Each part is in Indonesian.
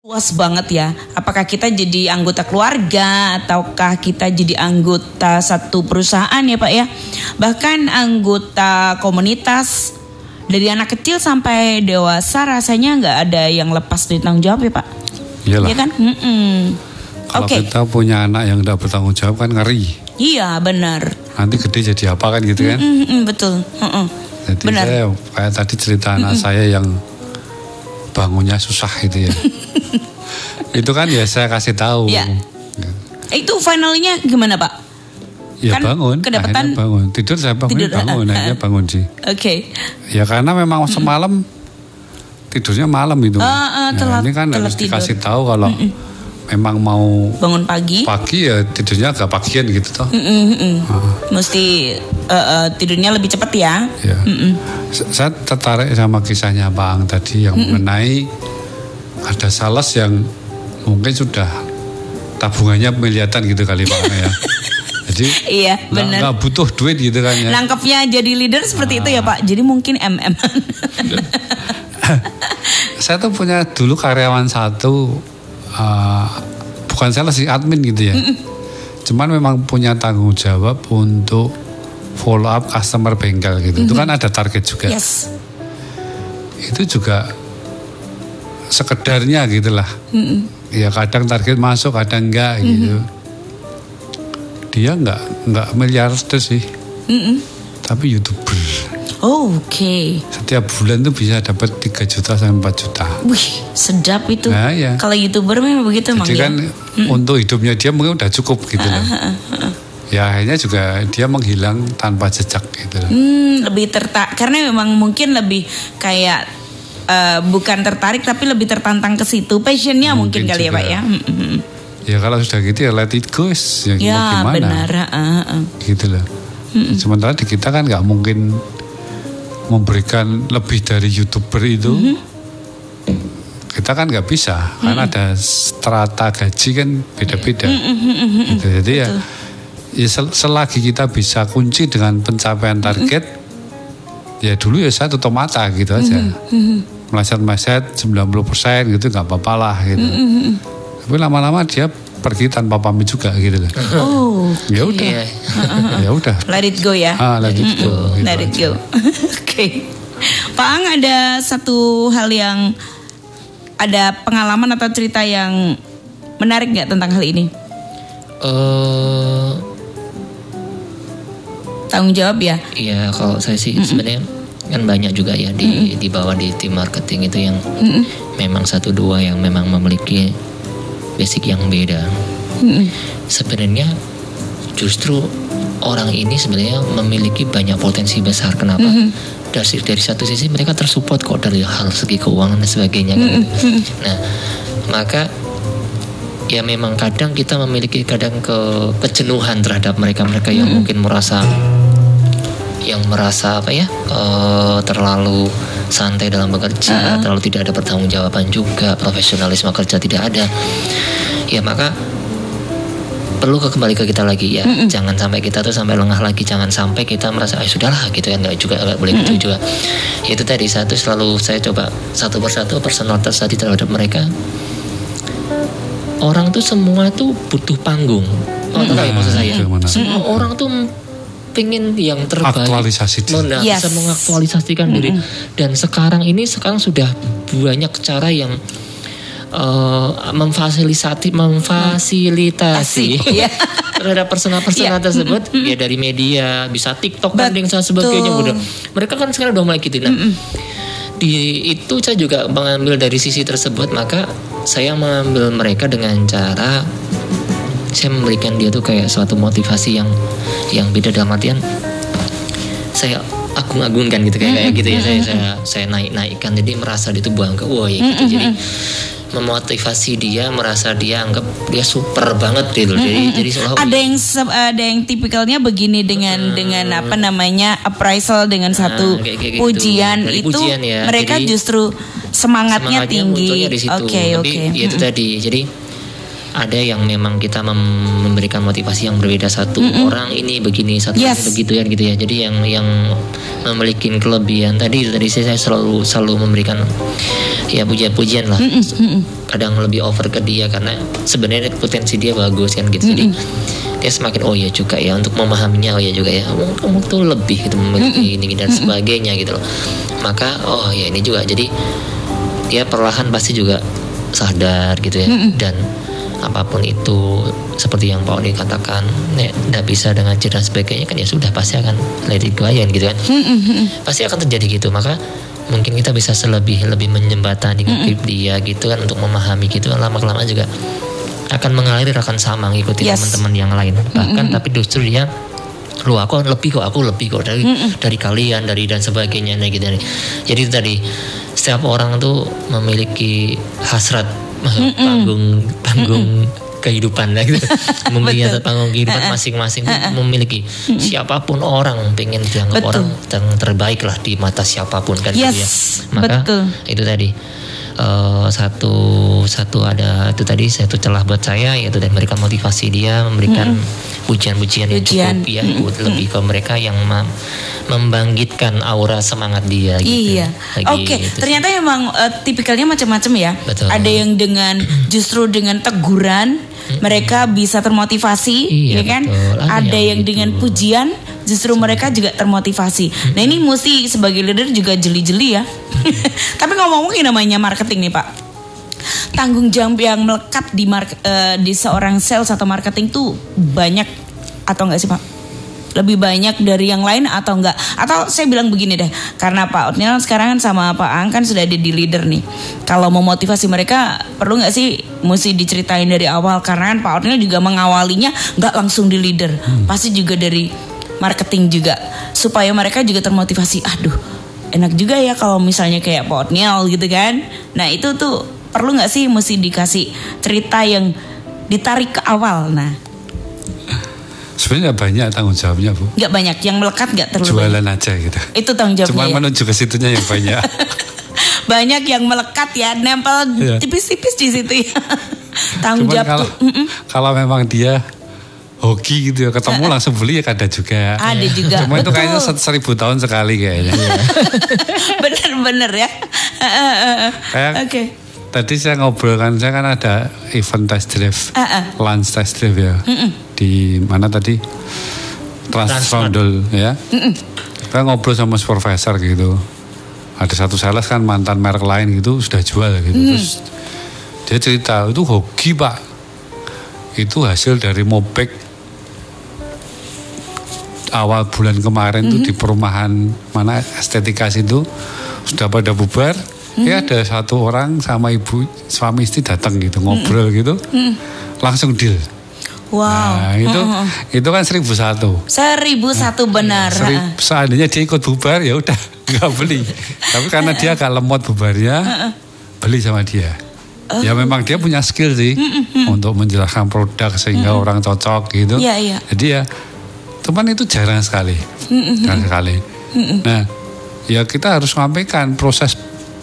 luas banget ya. Apakah kita jadi anggota keluarga ataukah kita jadi anggota satu perusahaan ya Pak ya? Bahkan anggota komunitas dari anak kecil sampai dewasa rasanya nggak ada yang lepas dari tanggung jawab ya Pak? Iyalah. Iya kan? Mm-mm. Kalau Oke. kita punya anak yang tidak bertanggung jawab kan ngeri. Iya benar. Nanti gede jadi apa kan gitu kan? Mm-mm, betul. Mm-mm. Jadi Benar. saya kayak tadi cerita anak saya yang bangunnya susah gitu ya. itu kan ya saya kasih tahu. Ya. Itu finalnya gimana Pak? Ya Kan bangun, kedapatan- bangun. Tidur saya bangun, Tidur, bangun, ah. akhirnya bangun sih. Oke. Ya karena memang semalam tidurnya malam itu. Ah, Nah, telat- ini kan harus tidur. dikasih tahu kalau memang mau Bangun pagi. pagi ya tidurnya agak pagian gitu toh. Mm-mm, mm-mm. Mesti eh, eh, tidurnya lebih cepat ya. Ya. Mm-mm. S- Saya tertarik sama kisahnya Bang tadi yang mengenai ada sales yang mungkin sudah tabungannya miliaran gitu kali Pak ya. Jadi Iya, benar. nggak butuh duit gitu kan ya. Nangkepnya jadi leader seperti itu ya Ah. Pak. Jadi mungkin MM. Saya tuh punya dulu karyawan satu uh, bukan sales sih admin gitu ya. Cuman memang punya tanggung jawab untuk follow up customer bengkel gitu. Itu kan ada target juga. yes. Itu juga sekedarnya gitulah. Ya kadang target masuk, kadang enggak gitu. Dia enggak enggak miliarder sih, Mm-mm. tapi youtuber. Oh, Oke. Setiap bulan tuh bisa dapat 3 juta sampai 4 juta. Wih, sedap itu. Nah, ya. Kalau youtuber memang begitu Jadi ya. kan untuk hidupnya dia mungkin udah cukup gitu loh. Ya akhirnya juga dia menghilang tanpa jejak gitu loh. Hmm, lebih tertarik karena memang mungkin lebih kayak eh, bukan tertarik tapi lebih tertantang ke situ. Passionnya mungkin, Mungkin kali ya juga. Pak ya. Mm-mm. Ya kalau sudah gitu ya let it go ya, Ya gimana benar. ah, ah. gitu loh. Sementara di kita kan nggak mungkin memberikan lebih dari youtuber itu. Mm-hmm. Kita kan nggak bisa karena ada strata gaji kan beda-beda. Mm-hmm. Gitu. Jadi ya, ya sel- selagi kita bisa kunci dengan pencapaian target, ya dulu ya saya tutup mata gitu aja. Meleset-meleset 90% gitu nggak apa-apa lah gitu. Tapi lama-lama dia pergi tanpa pamit juga gitu loh. Oh, Ya udah. Iya. ya udah. let it go ya. Ah, let it go. gitu Let it aja. go. Oke. Pak Ang ada satu hal yang ada pengalaman atau cerita yang menarik nggak tentang hal ini? Eh, Tanggung jawab ya. Iya kalau saya sih sebenarnya kan banyak juga ya di di bawah di tim marketing itu yang memang satu dua yang memang memiliki basic yang beda. Sebenarnya justru orang ini sebenarnya memiliki banyak potensi besar. Kenapa? Dari dari satu sisi mereka tersupport kok dari hal segi keuangan dan sebagainya. kan. Nah maka ya memang kadang kita memiliki kadang ke kejenuhan terhadap mereka-mereka yang mungkin merasa yang merasa apa ya eh, terlalu santai dalam bekerja, terlalu tidak ada pertanggungjawaban juga, profesionalisme kerja tidak ada. Ya maka perlu ke kembali ke kita lagi ya. Jangan sampai kita tuh sampai lengah lagi, jangan sampai kita merasa ah sudahlah gitu ya nggak juga nggak boleh gitu juga. Itu tadi satu selalu saya coba satu persatu personal touch tadi terhadap mereka. Orang tuh semua tuh butuh panggung. Oh, tahu ya maksud saya. Semua orang tuh pengen yang terbaik. Aktualisasi diri. Nah, Yes. bisa mengaktualisasikan diri. Dan sekarang ini sekarang sudah banyak cara yang eh, memfasilitasi memfasilitasi Iya. terhadap personal-personal Iya. tersebut ya dari media bisa TikTok dan yang sebagainya udah mereka kan sekarang udah mulai gitu nah di itu saya juga mengambil dari sisi tersebut maka saya mengambil mereka dengan cara saya memberikan dia tuh kayak suatu motivasi yang yang beda dalam artian saya agung-agungkan gitu kayak kayak gitu ya. Saya saya saya naik naikkan jadi merasa dia tuh bangga wah ya gitu. Jadi memotivasi dia merasa dia anggap dia super banget gitu. Jadi jadi seolah Ada yang ada yang tipikalnya begini dengan dengan apa namanya appraisal dengan satu kayak- kayak gitu. pujian Dari itu pujian ya. mereka Jadi, justru semangatnya, semangatnya tinggi. Oke Tapi oke. ya itu tadi. Jadi ada yang memang kita mem- memberikan motivasi yang berbeda. Satu orang ini begini satu Yes. ini begitu ya gitu ya. Jadi yang yang memiliki kelebihan tadi tadi saya selalu selalu memberikan ya pujian-pujian lah. Kadang lebih over ke dia karena sebenarnya potensi dia bagus kan gitu. Jadi dia semakin oh ya juga ya untuk memahaminya oh ya juga ya. Kamu, kamu tuh lebih gitu memiliki ini dan sebagainya gitu loh. Maka oh ya ini juga. Jadi dia perlahan pasti juga sadar gitu ya. Dan apa pun itu seperti yang Pak Oni katakan ya tidak bisa dengan cara dan sebagainya kan ya sudah pasti akan let it go aja gitu kan? Pasti akan terjadi gitu maka mungkin kita bisa selebih lebih menjembatani hidup dia gitu kan untuk memahami gitu kan. Lama kelamaan juga akan mengalir akan sama ngikuti Yes. teman-teman yang lain. Bahkan tapi justru dia lu aku lebih kok aku lebih kok dari dari kalian dari dan sebagainya nah gitu jadi tadi setiap orang tuh memiliki hasrat panggung panggung kehidupan lah gitu. Memiliki hasrat panggung kehidupan masing-masing memiliki siapa pun orang pengen dianggap Betul. orang yang terbaik lah di mata siapa pun kan gitu Yes, ya. Maka betul. itu tadi eh, satu satu ada itu tadi satu celah buat saya yaitu dan memberikan motivasi dia memberikan pujian-pujian yang Pujian. cukup ya buat lebih ke mereka yang mem- membangkitkan aura semangat dia gitu Iya. Oke, itu sih. ternyata emang eh, tipikalnya macam-macam ya. Betul. Ada yang dengan justru dengan teguran mereka bisa termotivasi, Iya, ya kan? betul. Ada Ada, yang yang, gitu. dengan pujian justru mereka juga termotivasi. Nah, ini mesti sebagai leader juga jeli-jeli ya. Tapi ngomong-ngomong ini namanya marketing nih, Pak. Tanggung jawab yang melekat di eh, di seorang sales atau marketing tuh banyak atau enggak sih, Pak? lebih banyak dari yang lain atau enggak atau saya bilang begini deh karena Pak Otniel sekarang kan sama Pak Ang kan sudah ada di leader nih kalau mau motivasi mereka perlu nggak sih mesti diceritain dari awal karena kan Pak Otniel juga mengawalinya nggak langsung di leader pasti juga dari marketing juga supaya mereka juga termotivasi aduh enak juga ya kalau misalnya kayak Pak Otniel gitu kan nah itu tuh perlu nggak sih mesti dikasih cerita yang ditarik ke awal nah Sebenarnya banyak tanggung jawabnya bu. nggak banyak yang melekat nggak terlalu banyak. Jualan aja gitu. Itu tanggung Cuma jawabnya ya. menuju ke situnya yang banyak. Banyak yang melekat ya, nempel Iya. tipis-tipis di situ ya. tanggung Cuman jawab kalau tuh. kalau memang dia hoki gitu ya ketemu langsung beli ya ada juga. Ada juga, Cuma itu kayaknya ser- seribu tahun sekali kayaknya. Bener-bener ya. Kayak Oke. tadi saya ngobrol kan saya kan ada event test drive, Ah, ah. lunch test drive ya di mana tadi. Transfrontol ya. Kita ngobrol sama supervisor gitu. Ada satu sales kan mantan merek lain gitu sudah jual gitu. Terus dia cerita itu hoki pak. Itu hasil dari mobek awal bulan kemarin tuh di perumahan mana estetika situ sudah pada bubar. Ya ada satu orang sama ibu suami istri datang gitu ngobrol gitu, langsung deal. Wow. Nah itu itu kan seribu satu. Seribu satu benar. Seri- seandainya dia ikut bubar ya udah nggak beli. Tapi karena dia agak lemot bubarnya, beli sama dia. Ya memang dia punya skill sih untuk menjelaskan produk sehingga orang cocok gitu. Iya, iya. Jadi ya, cuman itu jarang sekali, jarang sekali. Nah, ya kita harus sampaikan proses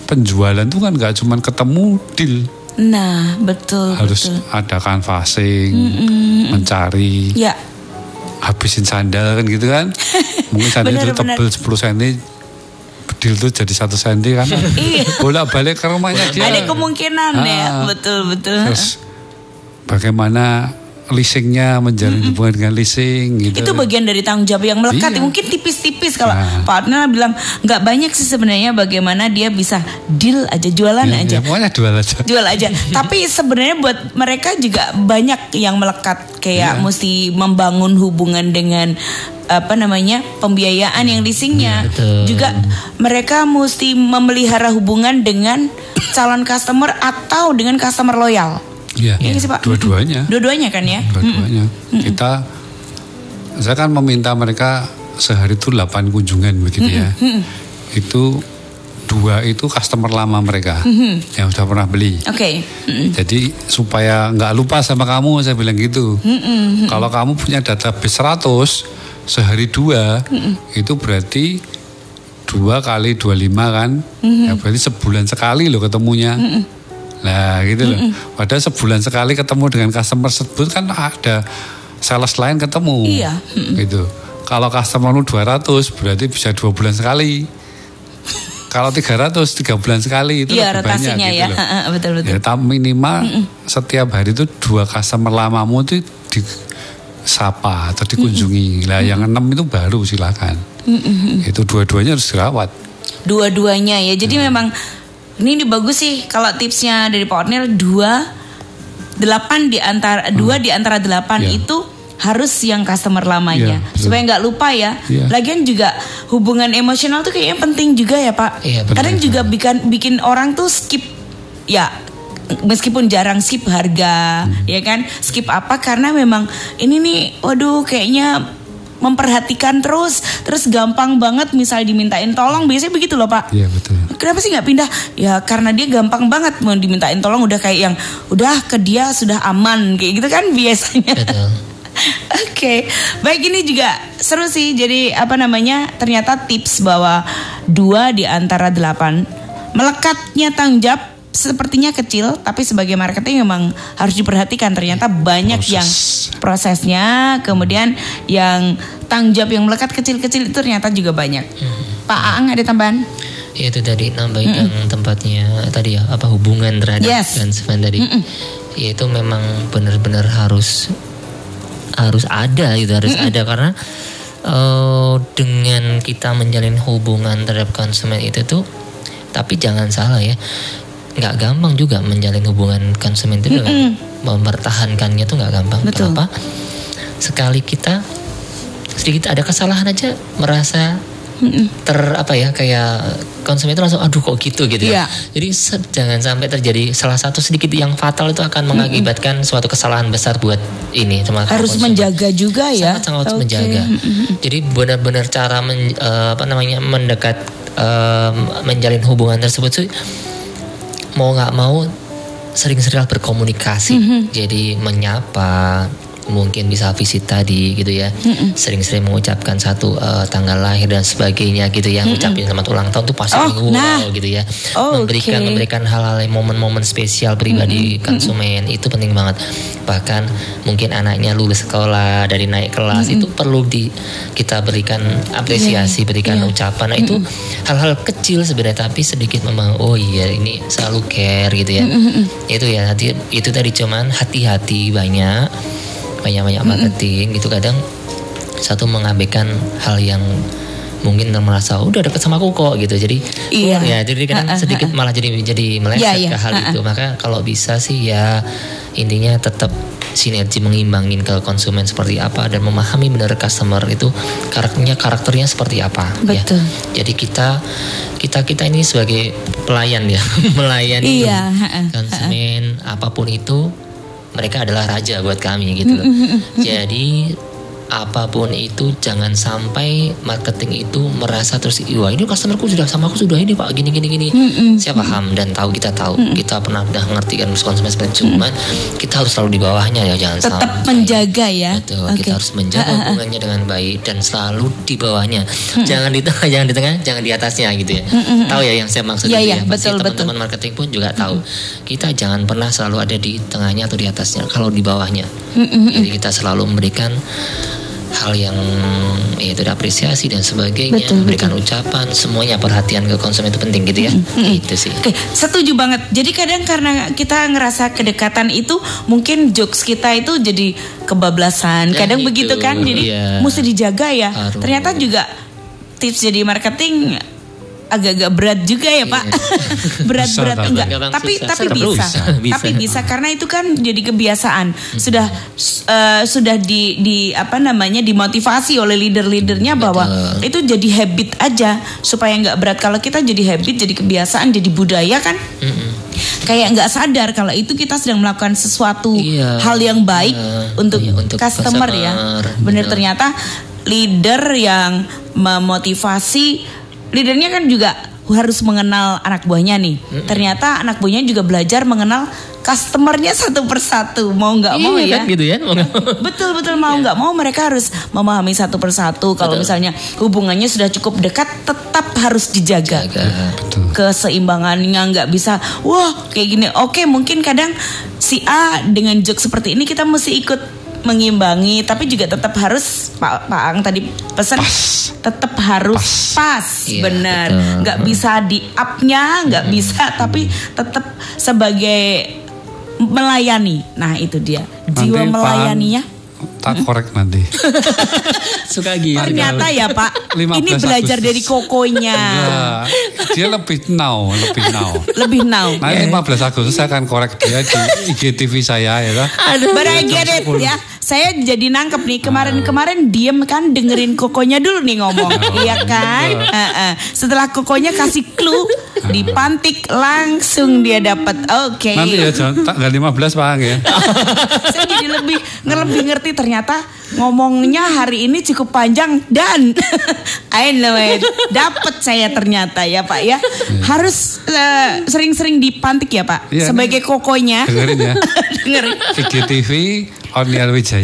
penjualan itu kan nggak cuma ketemu deal, Nah, betul harus betul. ada canvassing, mencari Ya, habisin sandal kan gitu kan. Mungkin sandal Bener, itu tebel 10 cm bedil tuh jadi satu cm kan. Iya. bolak balik ke rumahnya dia. Ada kemungkinan ya, Ah. betul betul. terus bagaimana leasingnya menjalin hubungan dengan leasing gitu Itu bagian dari tanggung jawab yang melekat. Iya. Mungkin tipis-tipis kalau Nah. partner bilang nggak banyak sih sebenarnya bagaimana dia bisa deal aja jualan ya, aja. ya, pokoknya jual aja jual aja. Tapi sebenarnya buat mereka juga banyak yang melekat kayak Iya. mesti membangun hubungan dengan apa namanya pembiayaan yang leasingnya. betul. Juga mereka mesti memelihara hubungan dengan calon customer atau dengan customer loyal. Iya, sih, Pak. dua-duanya. Dua-duanya kan ya. dua-duanya. Kita saya kan meminta mereka sehari itu 8 kunjungan begitu ya. Itu dua itu customer lama mereka yang sudah pernah beli. Oke. Jadi supaya nggak lupa sama kamu saya bilang gitu. Kalau kamu punya database 100 sehari dua itu berarti dua kali 25 kan, ya berarti sebulan sekali loh ketemunya. Nah gitu loh. Padahal sebulan sekali ketemu dengan customer tersebut kan ada sales lain ketemu. Iya. Gitu. Kalau customer lu 200 berarti bisa dua bulan sekali. kalau 300 tiga bulan sekali itu Iya lebih banyak gitu ya, loh. Betul betul. Ya, tapi minimal setiap hari itu dua customer lamamu itu disapa atau dikunjungi. Lah yang enam itu baru silakan. Itu dua-duanya harus dirawat. Dua-duanya ya. Jadi memang ini bagus sih kalau tipsnya dari Pak Ornel dua delapan di antara dua di antara delapan Ya. itu harus yang customer lamanya Iya, betul. supaya nggak lupa ya. Iya. Lagian juga hubungan emosional tuh kayaknya penting juga ya Pak. Iya, betul. Kadang juga bikin bikin orang tuh skip ya meskipun jarang skip harga Hmm. ya kan skip apa karena memang ini nih waduh kayaknya memperhatikan terus terus gampang banget misal dimintain tolong biasanya begitu loh pak Iya betul. Kenapa sih nggak pindah? Ya karena dia gampang banget mau dimintain tolong udah kayak yang udah ke dia sudah aman kayak gitu kan biasanya. Betul. Oke, baik ini juga seru sih. Jadi apa namanya? Ternyata tips bahwa dua di antara delapan melekatnya tanggung jawab sepertinya kecil, tapi sebagai marketing memang harus diperhatikan. Ternyata banyak Proses. yang prosesnya, kemudian yang tanggung jawab yang melekat kecil-kecil itu ternyata juga banyak. Pak Aang ada tambahan? Ya itu tadi nambahin yang tempatnya tadi ya apa hubungan terhadap Yes. konsumen tadi. Ya itu memang benar-benar harus harus ada gitu harus ada karena eh, dengan kita menjalin hubungan terhadap konsumen itu tuh tapi jangan salah ya nggak gampang juga menjalin hubungan konsumen itu dengan mempertahankannya tuh nggak gampang Betul. kenapa sekali kita sedikit ada kesalahan aja merasa ter apa ya kayak konsumen itu langsung aduh kok gitu gitu Iya. ya. Jadi se- jangan sampai terjadi salah satu sedikit yang fatal itu akan mengakibatkan suatu kesalahan besar buat ini sama Harus konsumen. menjaga juga ya. sangat Oke. menjaga. Jadi benar-benar cara men- eh, apa namanya mendekat eh, menjalin hubungan tersebut sih mau nggak mau sering-sering berkomunikasi. Jadi menyapa mungkin bisa visit tadi gitu ya. Sering-sering mengucapkan satu eh, tanggal lahir dan sebagainya gitu ya. Ngucapin selamat ulang tahun tuh pasti Oh, wow nah. gitu ya. Oh, memberikan oke. memberikan hal-hal momen-momen spesial pribadi konsumen itu penting banget. Bahkan mungkin anaknya lulus sekolah dari naik kelas itu perlu di kita berikan apresiasi berikan ucapan. Nah itu hal-hal kecil sebenarnya tapi sedikit memang oh iya ini selalu care gitu ya. Itu ya nanti itu tadi cuman hati-hati banyak banyak-banyak marketing gitu kadang satu mengabaikan hal yang mungkin merasa udah deket sama aku kok gitu jadi Iya. ya jadi kadang Ha, ha, sedikit malah jadi jadi meleset Iya, iya. ke hal Ha, ha. itu maka kalau bisa sih ya intinya tetap sinergi mengimbangin ke konsumen seperti apa dan memahami benar customer itu karakternya karakternya seperti apa Betul. ya jadi kita kita kita ini sebagai pelayan ya melayani Iya, ha, ha, konsumen apa pun itu mereka adalah raja buat kami gitu loh. Jadi apa pun itu jangan sampai marketing itu merasa terus wah ini customerku sudah sama aku sudah ini pak gini gini gini saya paham dan tahu kita tahu kita pernah udah ngerti kan konsumen seperti cuman kita harus selalu di bawahnya ya jangan Tetap sampai menjaga ya. Betul, Oke. kita harus menjaga hubungannya dengan baik dan selalu di bawahnya. Jangan di tengah, jangan di tengah, jangan di atasnya gitu ya. Tahu ya yang saya maksud itu iya, ya. Pasti teman-teman marketing pun juga tahu. Kita jangan pernah selalu ada di tengahnya atau di atasnya, kalau di bawahnya. Jadi kita selalu memberikan hal yang ya itu apresiasi dan sebagainya, Betul, memberikan ucapan, semuanya perhatian ke konsumen itu penting gitu ya. Itu sih. Oke, setuju banget. Jadi kadang karena kita ngerasa kedekatan itu mungkin jokes kita itu jadi kebablasan. Ya, Kadang itu. begitu kan. Jadi Iya. mesti dijaga ya. Harus. Ternyata juga tips jadi marketing agak-agak berat juga ya pak berat-berat Susah, enggak Gampang tapi susah. tapi bisa. Bisa. Bisa. tapi bisa karena itu kan jadi kebiasaan sudah eh, sudah di di apa namanya dimotivasi oleh leader-leadernya bahwa Betul. itu jadi habit aja supaya nggak berat kalau kita jadi habit jadi kebiasaan jadi budaya kan Mm-mm. kayak nggak sadar kalau itu kita sedang melakukan sesuatu Iya. hal yang baik Iya. untuk, Iya, untuk customer, ya customer. bener Bener. ternyata leader yang memotivasi leadernya kan juga harus mengenal anak buahnya nih ternyata anak buahnya juga belajar mengenal customernya satu persatu mau nggak mau Iya ya kan gitu ya. Mau nggak mau. betul betul mau nggak mau mereka harus memahami satu persatu kalau Betul. misalnya hubungannya sudah cukup dekat tetap harus dijaga Jaga. Betul. keseimbangannya nggak bisa wah kayak gini oke mungkin kadang si A dengan joke seperti ini kita mesti ikut mengimbangi tapi juga tetap harus Pak Pak Ang tadi pesan Pas. tetap harus pas, Iya, benar nggak bisa di upnya nggak bisa tapi tetap sebagai melayani nah itu dia jiwa Nanti, melayaninya Tak korek nanti. Suka gitu. ternyata ya Pak 15 ini belajar dari kokonya. Dia lebih now, lebih now. lebih now Nanti 15 Agustus saya akan korek dia di IGTV saya ya. kan? But I get it Jam 10. ya. Saya jadi nangkep nih kemarin-kemarin diem kan dengerin kokonya dulu nih ngomong, iya kan? Heeh. Setelah kokonya kasih clue, dipantik langsung dia dapat. Oke. Nanti ya tanggal 15 Pak ya. Saya jadi lebih lebih ngerti ternyata ngomongnya hari ini cukup panjang dan I know it. Dapat saya ternyata ya Pak ya. Harus eh, sering-sering dipantik ya Pak Iya, sebagai kokonya. Dengerin ya. Dengerin. IGTV Oniel Wijaya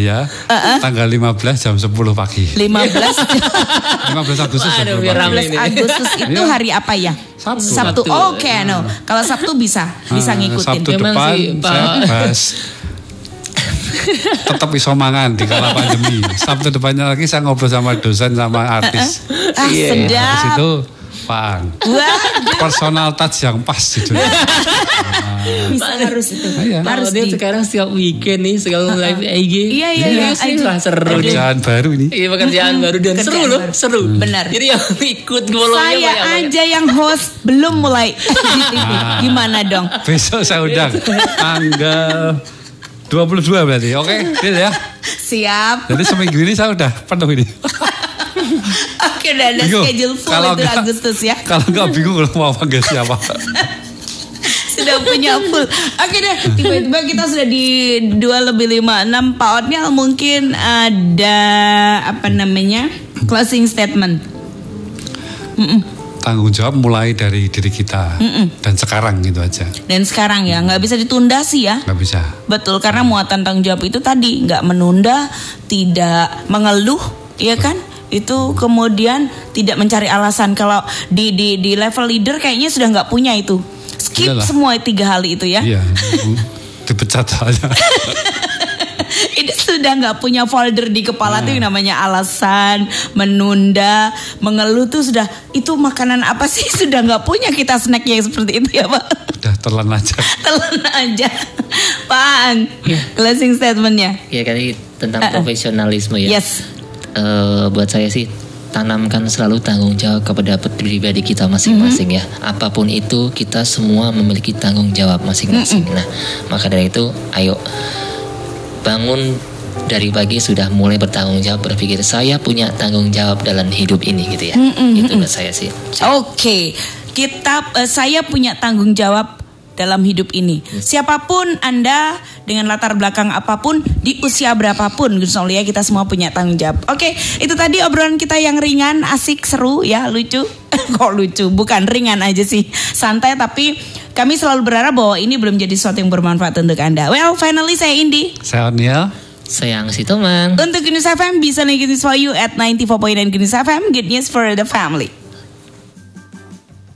tanggal 15 jam 10 pagi. 15 15 Agustus jam Waduh, 10 biar pagi. rame 15 ini. Agustus itu Iya. hari apa ya? Sabtu. Sabtu. Sabtu. Oke, no. Kalau Sabtu bisa, bisa Ah, ngikutin. Sabtu Memang depan sih, saya bahas tetap iso mangan di kala pandemi. Sabtu depannya lagi saya ngobrol sama dosen sama artis. Ah, Iya. Habis sedap. itu Pak Personal touch yang pas judulnya. bisa harus itu. Iya. Harus dia di. sekarang setiap weekend nih selalu live IG. Iya, iya, iya. Nih, wah, seru nih. Kerjaan baru ini. Iya pekerjaan baru dan Pekerjaan seru loh, seru. Benar. Jadi yang ikut follow-nya Saya aja yang host belum mulai di TV. Gimana dong? Besok saya undang tanggal 22 berarti. Oke, deal ya. Siap. Jadi seminggu ini saya udah penuh ini. Oke, udah ada Bingung. schedule full Kalau itu nggak- Agustus ya. Kalau nggak bingung kalau mau panggil siapa. sudah punya full. Oke deh, tiba-tiba kita sudah di dua lebih lima enam Pak Otniel mungkin ada apa namanya closing statement. Tanggung jawab mulai dari diri kita dan sekarang gitu aja. Dan sekarang ya nggak bisa ditunda sih ya. Nggak bisa. Betul karena muatan tanggung jawab itu tadi nggak menunda, tidak mengeluh, ya kan? Itu kemudian tidak mencari alasan kalau di di di level leader kayaknya sudah nggak punya itu. Skip Iyalah. semua tiga hal itu ya. Iya. Dipecat aja. Ini sudah nggak punya folder di kepala tuh yang namanya alasan, menunda, mengeluh tuh sudah itu makanan apa sih sudah nggak punya kita snack yang seperti itu ya pak. Udah telan aja. Telan aja, Pak. Closing statementnya. Ya kan tentang profesionalisme ya. Yes. Eh, buat saya sih tanamkan selalu tanggung jawab kepada pribadi kita masing-masing ya. Apa pun itu kita semua memiliki tanggung jawab masing-masing. Nah, maka dari itu ayo bangun dari pagi sudah mulai bertanggung jawab berpikir saya punya tanggung jawab dalam hidup ini gitu ya. Itu buat saya sih. Oke, kita eh, saya punya tanggung jawab dalam hidup ini. Siapa pun Anda dengan latar belakang apa pun di usia berapapun Gus Aulia kita semua punya tanggung jawab. Oke, itu tadi obrolan kita yang ringan, asik, seru ya, lucu. Kok lucu? Bukan ringan aja sih. Santai tapi kami selalu berharap bahwa ini belum jadi sesuatu yang bermanfaat untuk Anda. Well, finally saya Indi. Saya Oniel. Sayang si Tomang. Untuk Genews FM bisa nih Genews for you at 94.9 Genews FM. Good news for the family.